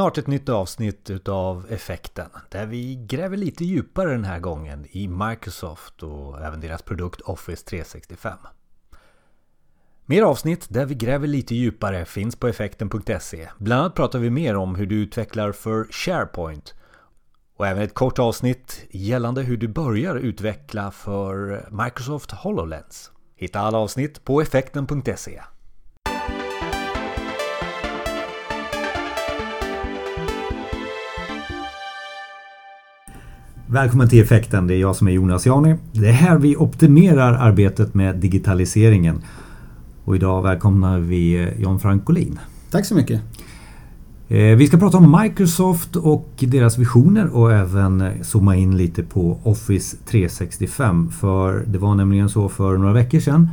Snart ett nytt avsnitt utav Effekten där vi gräver lite djupare den här gången i Microsoft och även deras produkt Office 365. Mer avsnitt där vi gräver lite djupare finns på effekten.se. Bland annat pratar vi mer om hur du utvecklar för SharePoint och även ett kort avsnitt gällande hur du börjar utveckla för Microsoft HoloLens. Hitta alla avsnitt på effekten.se. Välkommen till Effekten, det är jag som är Jonas Jani. Det är här vi optimerar arbetet med digitaliseringen. Och idag välkomnar vi John Frankolin. Tack så mycket. Eh, vi ska prata om Microsoft och deras visioner och även zooma in lite på Office 365. För det var nämligen så för några veckor sedan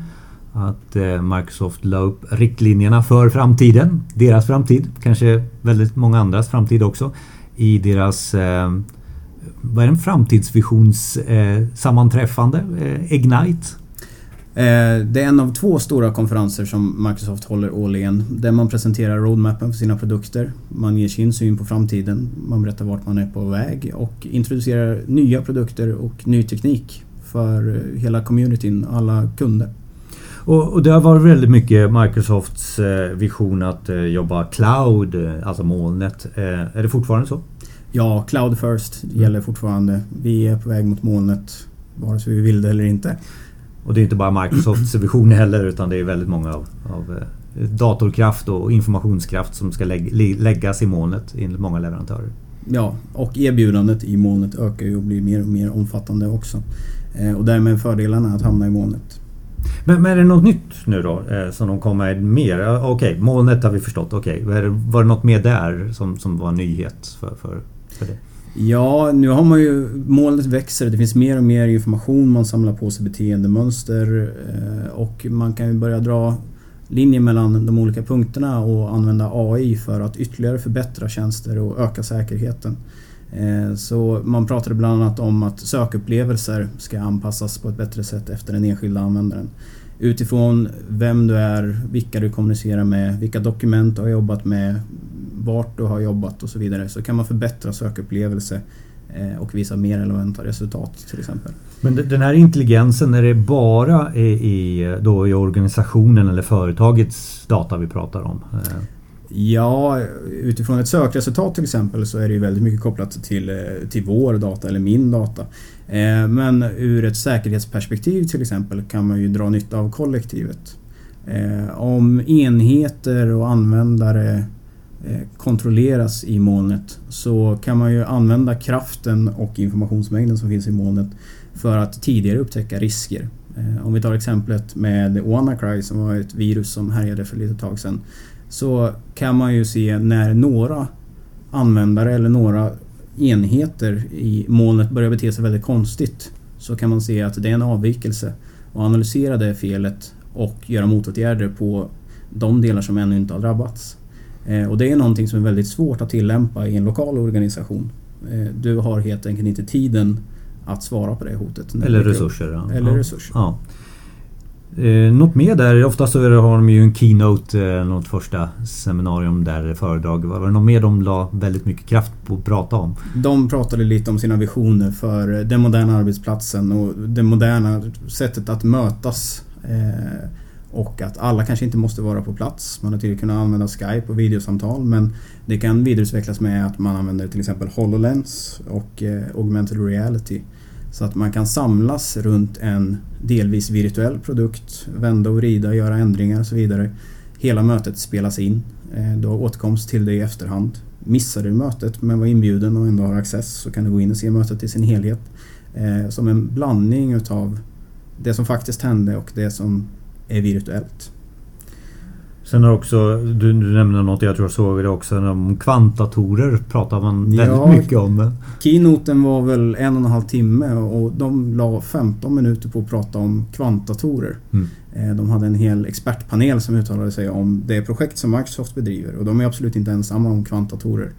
att eh, Microsoft la upp riktlinjerna för framtiden. Deras framtid, kanske väldigt många andras framtid också. I deras eh, vad är en framtidsvisionssammanträffande? Eh, Ignite? Eh, det är en av två stora konferenser som Microsoft håller årligen där man presenterar roadmappen för sina produkter. Man ger sin syn på framtiden, man berättar vart man är på väg och introducerar nya produkter och ny teknik för hela communityn, alla kunder. Och, och det har varit väldigt mycket Microsofts eh, vision att jobba cloud, alltså molnet. Är det fortfarande så? Ja, cloud first gäller fortfarande. Vi är på väg mot molnet vare sig vi vill det eller inte. Och det är inte bara Microsofts vision heller utan det är väldigt många av, av eh, datorkraft och informationskraft som ska läggas i molnet enligt många leverantörer. Ja, och erbjudandet i molnet ökar ju och blir mer och mer omfattande också. Eh, och därmed fördelarna att hamna i molnet. Men, men är det något nytt nu då eh, som de kommer med mer? Okej, okay, molnet har vi förstått. Okej, okay. var det något mer där som, som var nyhet för, för för det? Ja, nu har man ju... Molnet växer. Det finns mer och mer information. Man samlar på sig beteendemönster eh, och man kan ju börja dra linjer mellan de olika punkterna och använda AI för att ytterligare förbättra tjänster och öka säkerheten. Eh, så man pratade bland annat om att sökupplevelser ska anpassas på ett bättre sätt efter den enskilda användaren. Utifrån vem du är, vilka du kommunicerar med, vilka dokument du har jobbat med, vart du har jobbat och så vidare så kan man förbättra sökupplevelse eh, och visa mer relevanta resultat till exempel. Men den här intelligensen, är det bara i, då i organisationen eller företagets data vi pratar om? Eh. Ja, utifrån ett sökresultat till exempel så är det ju väldigt mycket kopplat till, eh, till vår data eller min data. Men ur ett säkerhetsperspektiv till exempel kan man ju dra nytta av kollektivet. Om enheter och användare Eh, kontrolleras i molnet så kan man ju använda kraften och informationsmängden som finns i molnet för att tidigare upptäcka risker. Eh, om vi tar exemplet med WannaCry som var ett virus som härjade för lite tag sedan. Så kan man ju se när några användare eller några enheter i molnet börjar bete sig väldigt konstigt så kan man se att det är en avvikelse och analysera det felet och göra motåtgärder på de delar som ännu inte har drabbats. Eh, och det är någonting som är väldigt svårt att tillämpa i en lokal organisation. Eh, du har helt enkelt inte tiden att svara på det hotet. Eller resurser. Ja. Eller ja. resurser. Ja. Eh, något mer där? Oftast så har de ju en keynote, eh, något första seminarium där, föredrag. Var det något mer de la väldigt mycket kraft på att prata om? De pratade lite om sina visioner för den moderna arbetsplatsen och det moderna sättet att mötas. Eh, och att alla kanske inte måste vara på plats. Man har tidigare kunnat använda Skype och videosamtal men det kan vidareutvecklas med att man använder till exempel HoloLens och eh, augmented reality. Så att man kan samlas runt en delvis virtuell produkt, vända och vrida, göra ändringar och så vidare. Hela mötet spelas in. Eh, du har återkomst till det i efterhand. Missar du mötet men var inbjuden och ändå har access så kan du gå in och se mötet i sin helhet. Eh, som en blandning utav det som faktiskt hände och det som är virtuellt. Sen har också, du, du nämnde något, jag tror jag såg det också, om kvantdatorer pratar man väldigt ja, mycket om. Keynoten var väl en och en halv timme och de la 15 minuter på att prata om kvantdatorer. Mm. Eh, de hade en hel expertpanel som uttalade sig om det projekt som Microsoft bedriver och de är absolut inte ensamma om kvantdatorer.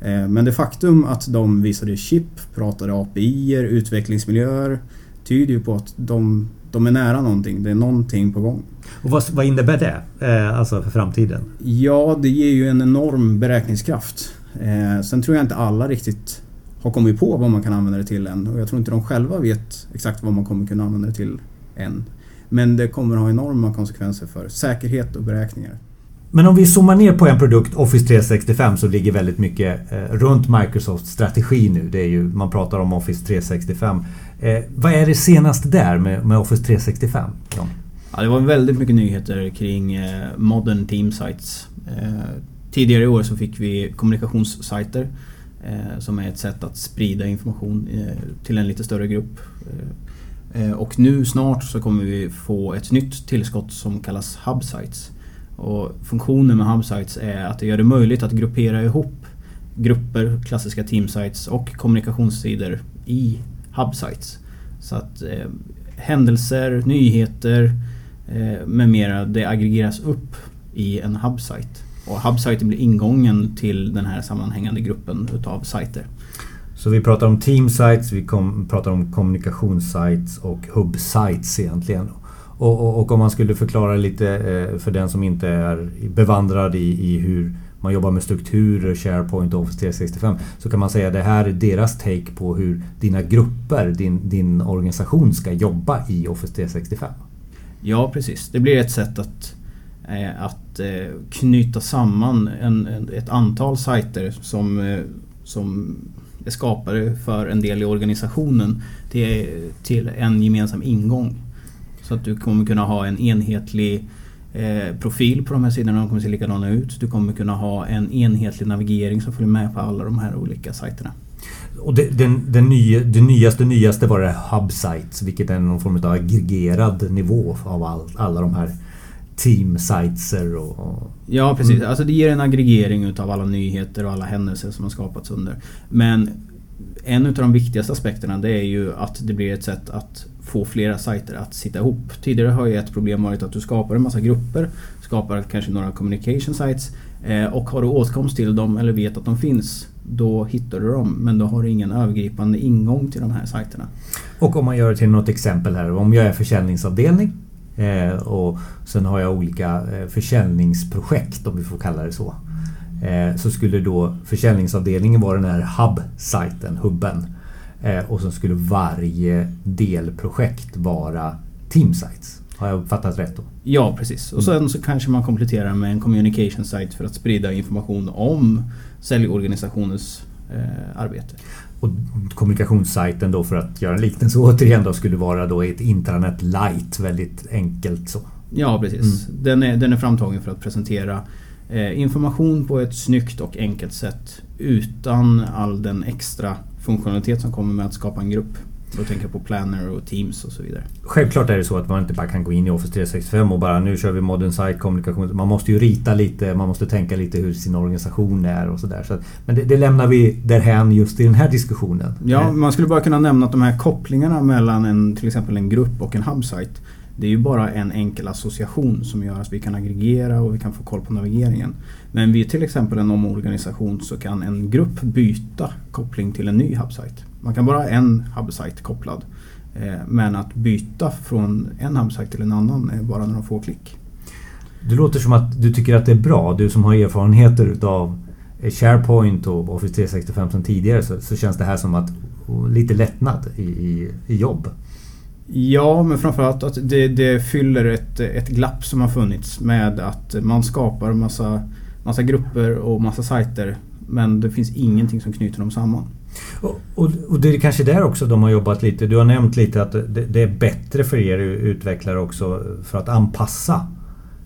Eh, men det faktum att de visade chip, pratade API, utvecklingsmiljöer tyder ju på att de de är nära någonting. Det är någonting på gång. Och vad, vad innebär det? Eh, alltså för framtiden? Ja, det ger ju en enorm beräkningskraft. Eh, sen tror jag inte alla riktigt har kommit på vad man kan använda det till än och jag tror inte de själva vet exakt vad man kommer kunna använda det till än. Men det kommer ha enorma konsekvenser för säkerhet och beräkningar. Men om vi zoomar ner på en produkt, Office 365, så ligger väldigt mycket eh, runt Microsofts strategi nu. Det är ju, man pratar om Office 365. Eh, vad är det senaste där med, med Office 365? John? Ja, det var väldigt mycket nyheter kring eh, Modern Team Sites. Eh, tidigare i år så fick vi kommunikationssajter eh, som är ett sätt att sprida information eh, till en lite större grupp. Eh, eh, och nu snart så kommer vi få ett nytt tillskott som kallas Hub Sites. Och funktionen med Hubsites är att det gör det möjligt att gruppera ihop grupper, klassiska teamsites och kommunikationssidor i Hubsites. Så att eh, händelser, nyheter eh, med mera det aggregeras upp i en Hubsite. Och hubsiten blir ingången till den här sammanhängande gruppen utav sajter. Så vi pratar om teamsites, vi kom, pratar om kommunikationssites och hubsites egentligen. Och, och, och, om man skulle förklara lite eh, för den som inte är bevandrad i, i hur man jobbar med strukturer, SharePoint och Office 365 så kan man säga att det här är deras take på hur dina grupper, din, din organisation ska jobba i Office 365. Ja precis, det blir ett sätt att, eh, att eh, knyta samman en, ett antal sajter som, som är skapade för en del i organisationen till, till en gemensam ingång. Så att du kommer kunna ha en enhetlig eh, profil på de här sidorna. De kommer se likadana ut. Du kommer kunna ha en enhetlig navigering som följer med på alla de här olika sajterna. Och det, den, den nya, det nyaste nyaste var det Hubsites vilket är någon form av aggregerad nivå av all, alla de här teamsiteser och, och... Ja precis, mm. alltså det ger en aggregering utav alla nyheter och alla händelser som har skapats under. Men en av de viktigaste aspekterna det är ju att det blir ett sätt att få flera sajter att sitta ihop. Tidigare har ju ett problem varit att du skapar en massa grupper, skapar kanske några communication sites eh, och har du åtkomst till dem eller vet att de finns då hittar du dem men då har du ingen övergripande ingång till de här sajterna. Och om man gör det till något exempel här. Om jag är försäljningsavdelning eh, och sen har jag olika eh, försäljningsprojekt om vi får kalla det så. Så skulle då försäljningsavdelningen vara den här hub-sajten, hubben. Eh, och så skulle varje delprojekt vara teamsites. Har jag uppfattat rätt då? Ja precis. Och sen så kanske man kompletterar med en communication site för att sprida information om säljorganisationens eh, arbete. Och kommunikationssajten då för att göra en liknelse återigen då skulle vara då ett intranet light. Väldigt enkelt så. Ja precis. Mm. Den, är, den är framtagen för att presentera eh, information på ett snyggt och enkelt sätt utan all den extra funktionalitet som kommer med att skapa en grupp. Då tänker jag på Planner och Teams och så vidare. Självklart är det så att man inte bara kan gå in i Office 365 och bara nu kör vi Modern Site kommunikation. Man måste ju rita lite, man måste tänka lite hur sin organisation är och sådär. Så men det, det, lämnar vi därhän just i den här diskussionen. Ja, man skulle bara kunna nämna att de här kopplingarna mellan en, till exempel en grupp och en hubsite det är ju bara en enkel association som gör att vi kan aggregera och vi kan få koll på navigeringen. Men vid till exempel en omorganisation så kan en grupp byta koppling till en ny hubsite. Man kan bara ha en hubsite kopplad. Eh, men att byta från en hubsite till en annan är bara några få klick. Det låter som att du tycker att det är bra. Du som har erfarenheter utav SharePoint och Office 365 sedan tidigare så, så känns det här som att lite lättnad i, i, i jobb. Ja, men framförallt att det, det fyller ett, ett glapp som har funnits med att man skapar massa, massa grupper och massa sajter men det finns ingenting som knyter dem samman. Och, och, och, det är kanske där också de har jobbat lite. Du har nämnt lite att det, det är bättre för er utvecklare också för att anpassa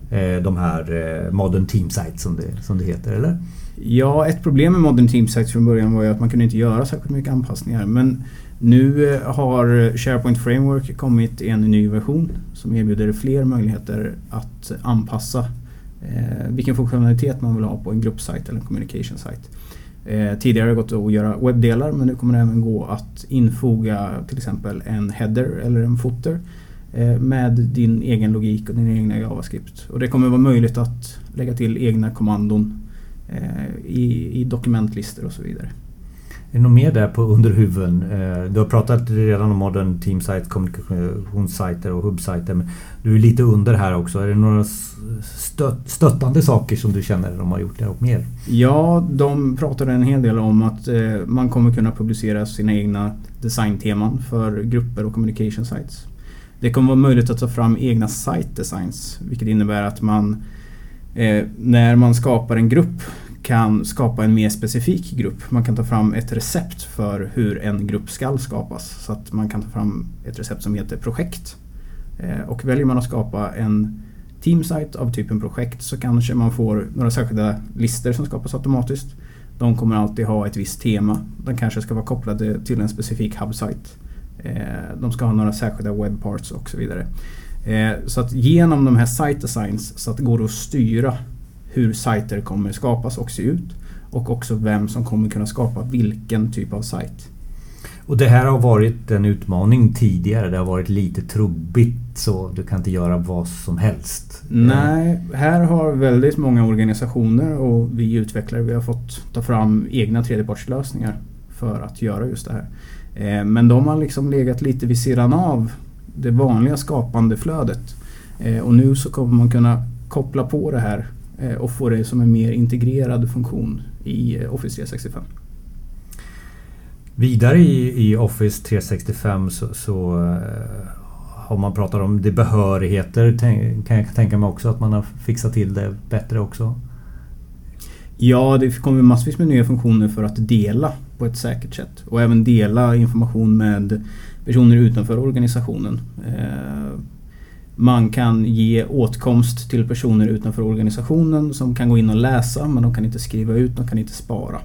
eh, de här eh, Modern Team Sites som det, som det heter, eller? Ja, ett problem med Modern Team Sites från början var ju att man kunde inte göra särskilt mycket anpassningar. Men nu eh, har SharePoint Framework kommit i en ny version som erbjuder fler möjligheter att anpassa eh, vilken funktionalitet man vill ha på en gruppsajt eller en communication site. Eh, tidigare har det gått att göra webbdelar men nu kommer det även gå att infoga till exempel en header eller en footer med din egen logik och din egna JavaScript. Och det kommer vara möjligt att lägga till egna kommandon i, i dokumentlistor och så vidare. Är det något mer där på under huven? Eh, du har pratat redan om Modern Teamsite, kommunikationssajter och hubbsajter. Men du är lite under här också. Är det några stött, stöttande saker som du känner de har gjort där och mer? Ja, de pratade en hel del om att eh, man kommer kunna publicera sina egna designteman för grupper och communication sites. Det kommer vara möjligt att ta fram egna site designs. Vilket innebär att man eh, när man skapar en grupp kan skapa en mer specifik grupp. Man kan ta fram ett recept för hur en grupp ska skapas. Så att man kan ta fram ett recept som heter projekt. Eh, och väljer man att skapa en teamsite av typen projekt så kanske man får några särskilda listor som skapas automatiskt. De kommer alltid ha ett visst tema. De kanske ska vara kopplade till en specifik hubsite. Eh, de ska ha några särskilda webbparts och så vidare. Eh, så att genom de här site designs så att det går att styra hur sajter kommer skapas och se ut. Och också vem som kommer kunna skapa vilken typ av sajt. Och det här har varit en utmaning tidigare. Det har varit lite trubbigt så du kan inte göra vad som helst. Nej, här har väldigt många organisationer och vi utvecklare vi har fått ta fram egna tredjepartslösningar för att göra just det här. Eh, men de har liksom legat lite vid sidan av det vanliga skapande flödet. Eh, och nu så kommer man kunna koppla på det här och få det som en mer integrerad funktion i eh, Office 365. Vidare i, i Office 365 så, så uh, har man pratat om det behörigheter. Kan jag tänka mig också att man har fixat till det bättre också? Ja, det kommer massvis med nya funktioner för att dela på ett säkert sätt. Och även dela information med personer utanför organisationen. Man kan ge åtkomst till personer utanför organisationen som kan gå in och läsa men de kan inte skriva ut, de kan inte spara.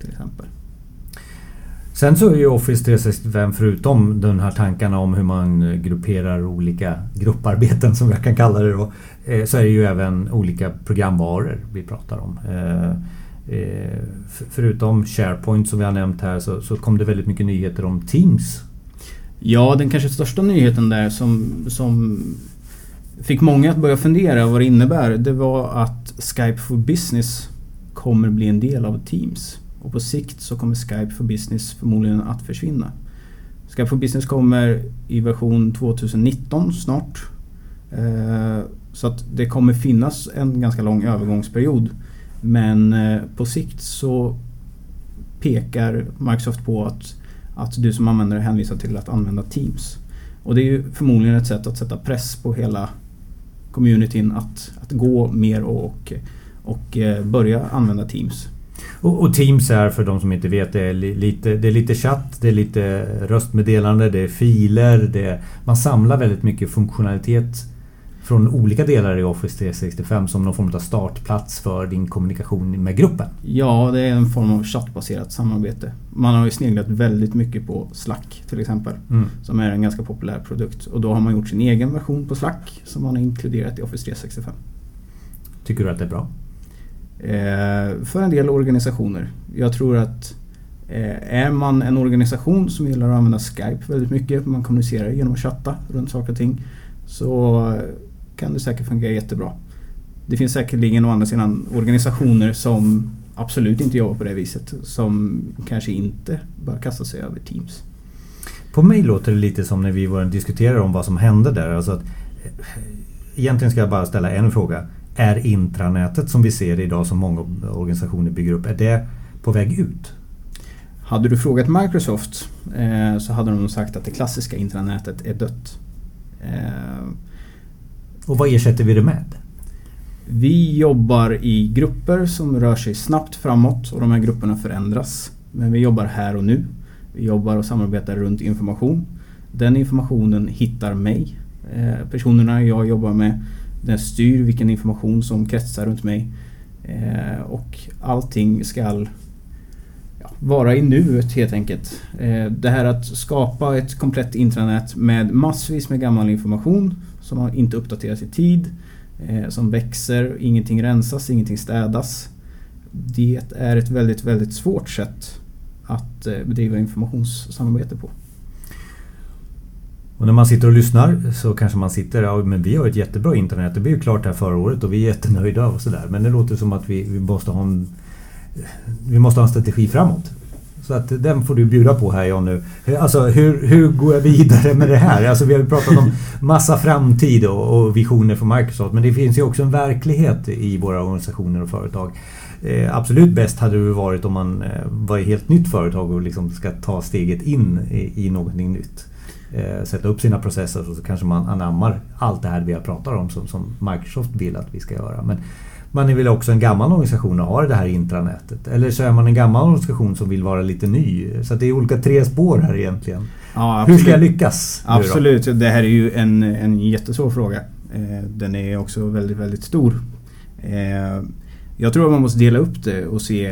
Till exempel. Sen så är ju Office 365 förutom de här tankarna om hur man grupperar olika grupparbeten som jag kan kalla det då. Eh, så är det ju även olika programvaror vi pratar om. Eh, eh, förutom SharePoint som vi har nämnt här så, så kom det väldigt mycket nyheter om Teams Ja, den kanske största nyheten där som, som fick många att börja fundera vad det innebär. Det var att Skype for Business kommer bli en del av Teams. Och på sikt så kommer Skype for Business förmodligen att försvinna. Skype for Business kommer i version 2019 snart. Eh, så att det kommer finnas en ganska lång övergångsperiod. Men eh, på sikt så pekar Microsoft på att att du som användare hänvisar till att använda Teams. Och det är ju förmodligen ett sätt att sätta press på hela communityn att, att gå mer och, och eh, börja använda Teams. Och, och, Teams är för de som inte vet det är lite, det är lite chatt, det är lite röstmeddelande, det är filer. Det är, man samlar väldigt mycket funktionalitet från olika delar i Office 365 som någon form av startplats för din kommunikation med gruppen? Ja, det är en form av chattbaserat samarbete. Man har ju sneglat väldigt mycket på Slack till exempel. Mm. Som är en ganska populär produkt. Och då har man gjort sin egen version på Slack som man har inkluderat i Office 365. Tycker du att det är bra? Eh, för en del organisationer. Jag tror att eh, är man en organisation som gillar att använda Skype väldigt mycket, man kommunicerar genom att chatta runt saker och ting. Så kan det säkert fungera jättebra. Det finns säkerligen å andra sidan organisationer som absolut inte jobbar på det viset. Som kanske inte bör kasta sig över Teams. På mig låter det lite som när vi diskuterade om vad som hände där. Alltså att, eh, egentligen ska jag bara ställa en fråga. Är intranätet som vi ser idag som många organisationer bygger upp, är det på väg ut? Hade du frågat Microsoft eh, så hade de sagt att det klassiska intranätet är dött. Eh, och vad ersätter vi det med? Vi jobbar i grupper som rör sig snabbt framåt och de här grupperna förändras. Men vi jobbar här och nu. Vi jobbar och samarbetar runt information. Den informationen hittar mig. Eh, personerna jag jobbar med den styr vilken information som kretsar runt mig. Eh, och allting ska vara i nuet helt enkelt. Eh, det här att skapa ett komplett intranät med massvis med gammal information som inte uppdateras i tid, eh, som växer, ingenting rensas, ingenting städas. Det är ett väldigt, väldigt svårt sätt att eh, bedriva informationssamarbete på. Och när man sitter och lyssnar så kanske man sitter, ja men vi har ett jättebra internet, det blev ju klart här förra året och vi är jättenöjda och sådär. Men det låter som att vi, vi måste ha en vi måste ha en strategi framåt. Så att den får du bjuda på här John nu. Alltså hur, hur går jag vidare med det här? Alltså vi har ju pratat om massa framtid och, och visioner för Microsoft. Men det finns ju också en verklighet i våra organisationer och företag. Eh, absolut bäst hade det varit om man eh, var ett helt nytt företag och liksom ska ta steget in i, i någonting nytt. Eh, sätta upp sina processer och så kanske man anammar allt det här vi har pratat om som, som Microsoft vill att vi ska göra. Men man är väl också en gammal organisation och har det här intranätet. Eller så är man en gammal organisation som vill vara lite ny. Så det är olika tre spår här egentligen. Ja, Hur ska jag lyckas? Absolut, det här är ju en, en jättesvår fråga. Eh, den är också väldigt, väldigt stor. Eh, jag tror att man måste dela upp det och se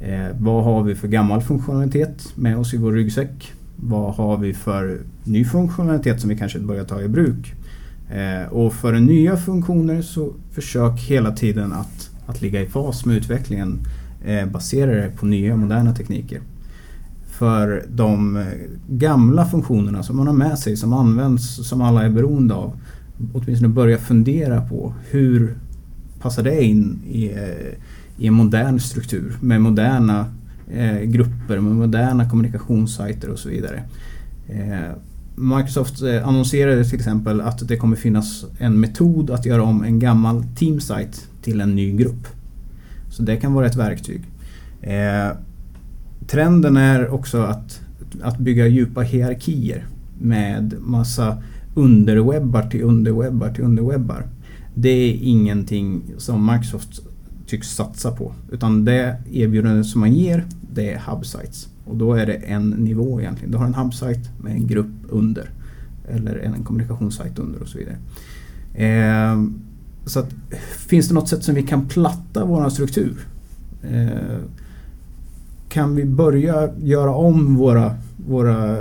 eh, vad har vi för gammal funktionalitet med oss i vår ryggsäck? Vad har vi för ny funktionalitet som vi kanske börjar ta i bruk? Eh, och för nya funktioner så försök hela tiden att, att ligga i fas med utvecklingen. Eh, basera det på nya moderna tekniker. För de eh, gamla funktionerna som man har med sig, som används, som alla är beroende av. Åtminstone börja fundera på hur passar det in i, eh, i en modern struktur med moderna eh, grupper, med moderna kommunikationssajter och så vidare. Eh, Microsoft eh, annonserade till exempel att det kommer finnas en metod att göra om en gammal Teamsite till en ny grupp. Så det kan vara ett verktyg. Eh, trenden är också att, att bygga djupa hierarkier med massa underwebbar till underwebbar till underwebbar. Det är ingenting som Microsoft tycks satsa på. Utan det erbjudandet som man ger, det är hubsites. Och då är det en nivå egentligen. Du har en hubsite med en grupp under. Eller en kommunikationssajt under och så vidare. Eh, så att, finns det något sätt som vi kan platta vår struktur? Eh, kan vi börja göra om våra, våra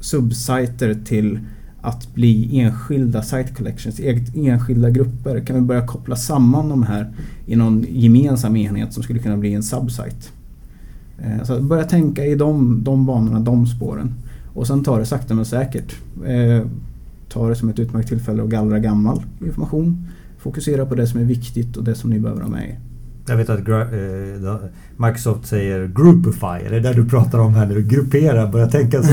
subsajter till att bli enskilda site collections, e-, enskilda grupper? Kan vi börja koppla samman de här i någon gemensam enhet som skulle kunna bli en subsite? Eh, så börja tänka i de, de banorna, de spåren. Och sen ta det sakta men säkert. Eh, ta det som ett utmärkt tillfälle att gallra gammal information. Fokusera på det som är viktigt och det som ni behöver ha med er. Jag vet att eh, Microsoft säger Groupify. Är det där du pratar om här? När du grupperar, börjar tänka så?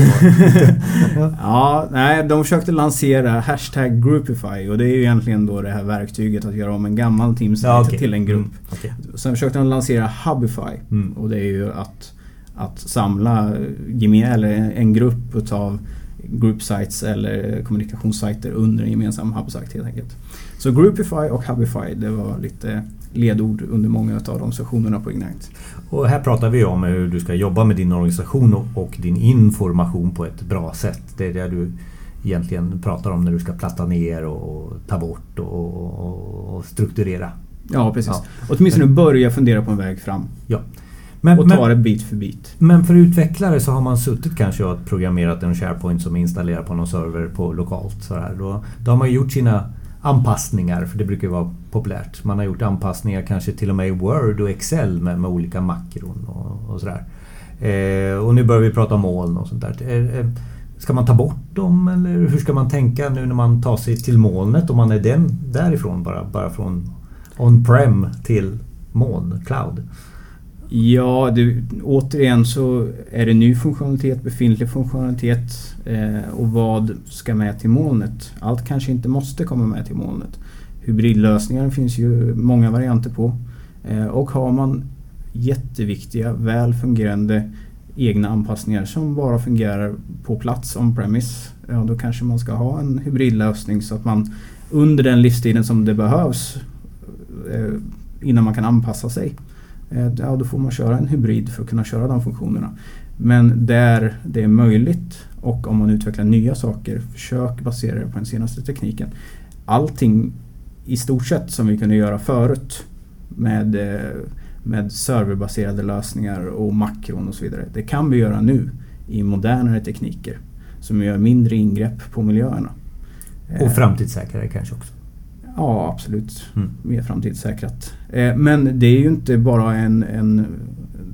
ja. nej, de försökte lansera hashtag Groupify och det är ju egentligen då det här verktyget att göra om en gammal Teams ja, okay. till en grupp. Mm, okay. Sen försökte de lansera Hubify mm. och det är ju att, att samla eller en grupp utav group sites eller kommunikationssajter under en gemensam hubsite helt enkelt. Så Groupify och Hubify det var lite ledord under många av de sessionerna på Ignite. Och här pratar vi om hur du ska jobba med din organisation och din information på ett bra sätt. Det är det du egentligen pratar om när du ska platta ner och ta bort och, strukturera. Ja precis. Ja. Åtminstone börja fundera på en väg fram. Ja. Men, och ta det bit för bit. Men för utvecklare så har man suttit kanske och programmerat en SharePoint som är installerad på någon server på lokalt. Så här. Då, då har man gjort sina anpassningar, för det brukar vara populärt. Man har gjort anpassningar kanske till och med i Word och Excel med, med olika makron och, och sådär. Eh, och nu börjar vi prata om moln och sånt där. Eh, eh ska man ta bort dem eller hur ska man tänka nu när man tar sig till molnet om man är den därifrån bara, bara från on-prem till moln, cloud? Ja, det, återigen så är det ny funktionalitet, befintlig funktionalitet eh, och vad ska med till molnet? Allt kanske inte måste komma med till molnet. Hybridlösningar finns ju många varianter på. Eh, och har man jätteviktiga, väl fungerande egna anpassningar som bara fungerar på plats on-premise, ja då kanske man ska ha en hybridlösning så att man under den livstiden som det behövs eh, innan man kan anpassa sig Eh, ja, då får man köra en hybrid för att kunna köra de funktionerna. Men där det är möjligt och om man utvecklar nya saker, försök basera det på den senaste tekniken. Allting i stort sett som vi kunde göra förut med, eh, med serverbaserade lösningar och makron och så vidare. Det kan vi göra nu i modernare tekniker som gör mindre ingrepp på miljöerna. Och framtidssäkrare kanske också? Ja, absolut. Mm. Mer framtidssäkrat. Eh, men det är ju inte bara en, en,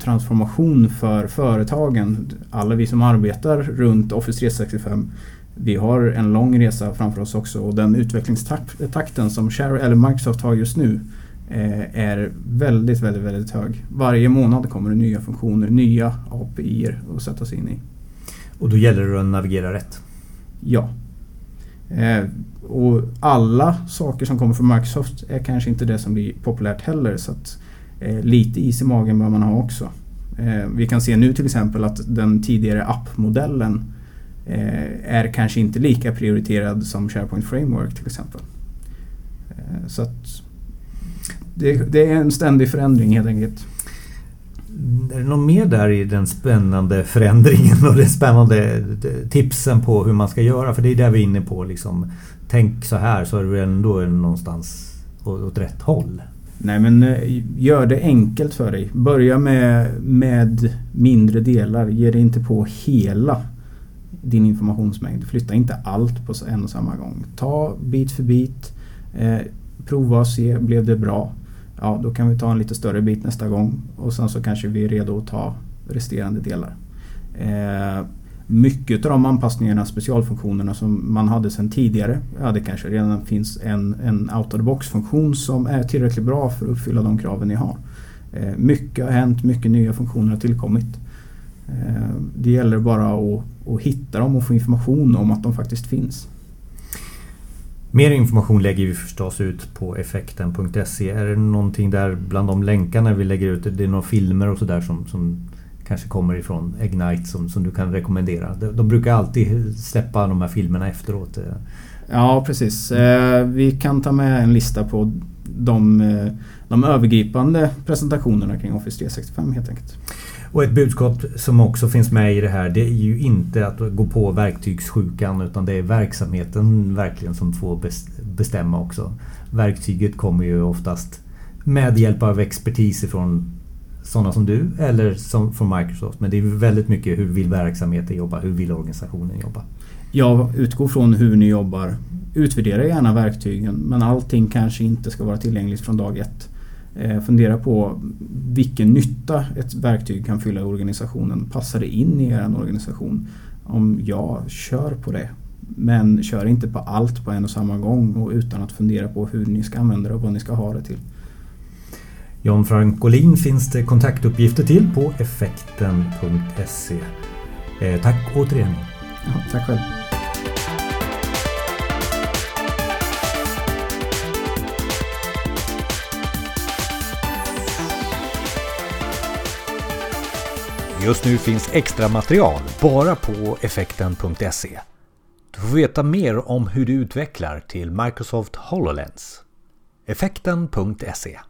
transformation för företagen. Alla vi som arbetar runt Office 365 vi har en lång resa framför oss också och den utvecklingstakten som Share, eller Microsoft har just nu eh, är väldigt, väldigt, väldigt hög. Varje månad kommer det nya funktioner, nya API att sätta sig in i. Och då gäller det att navigera rätt? Ja. Eh, och alla saker som kommer från Microsoft är kanske inte det som blir populärt heller. Så att, eh, lite is i magen bör man ha också. Eh, vi kan se nu till exempel att den tidigare appmodellen eh, är kanske inte lika prioriterad som SharePoint Framework till exempel. Eh, så att det, det, är en ständig förändring helt enkelt. Är det något mer där i den spännande förändringen och de spännande eh, tipsen på hur man ska göra? För det är det vi är inne på. Liksom. Tänk så här så är du ändå någonstans åt rätt håll. Nej men eh, gör det enkelt för dig. Börja med, med mindre delar. Ge dig inte på hela din informationsmängd. Flytta inte allt på en och samma gång. Ta bit för bit. Eh, prova och se, blev det bra? Ja, då kan vi ta en lite större bit nästa gång och sen så kanske vi är redo att ta resterande delar. Eh, mycket av de anpassningarna, specialfunktionerna som man hade sedan tidigare. Ja, det kanske redan finns en, en out of the box-funktion som är tillräckligt bra för att uppfylla de kraven ni har. Eh, mycket har hänt, mycket nya funktioner har tillkommit. Eh, det gäller bara att, att hitta dem och få information om att de faktiskt finns. Mer information lägger vi förstås ut på effekten.se. Är det någonting där bland de länkarna vi lägger ut? Det är några filmer och sådär som, som kanske kommer ifrån Ignite som, som du kan rekommendera? De, de brukar alltid släppa de här filmerna efteråt. Ja precis. Eh, vi kan ta med en lista på de, eh, de övergripande presentationerna kring Office 365 helt enkelt. Och ett budskap som också finns med i det här det är ju inte att gå på verktygssjukan utan det är verksamheten verkligen som får bestämma också. Verktyget kommer ju oftast med hjälp av expertis ifrån sådana som du eller som från Microsoft. Men det är väldigt mycket hur vill verksamheten jobba? Hur vill organisationen jobba? Ja, utgå från hur ni jobbar. Utvärdera gärna verktygen men allting kanske inte ska vara tillgängligt från dag ett. Eh, fundera på vilken nytta ett verktyg kan fylla i organisationen. Passar det in i er organisation? Om ja, kör på det. Men kör inte på allt på en och samma gång och utan att fundera på hur ni ska använda det och vad ni ska ha det till. John Frankolin finns det kontaktuppgifter till på effekten.se. Eh, tack återigen. Ja, tack själv. Just nu finns extra material bara på effekten.se. Du får veta mer om hur du utvecklar till Microsoft HoloLens. Effekten.se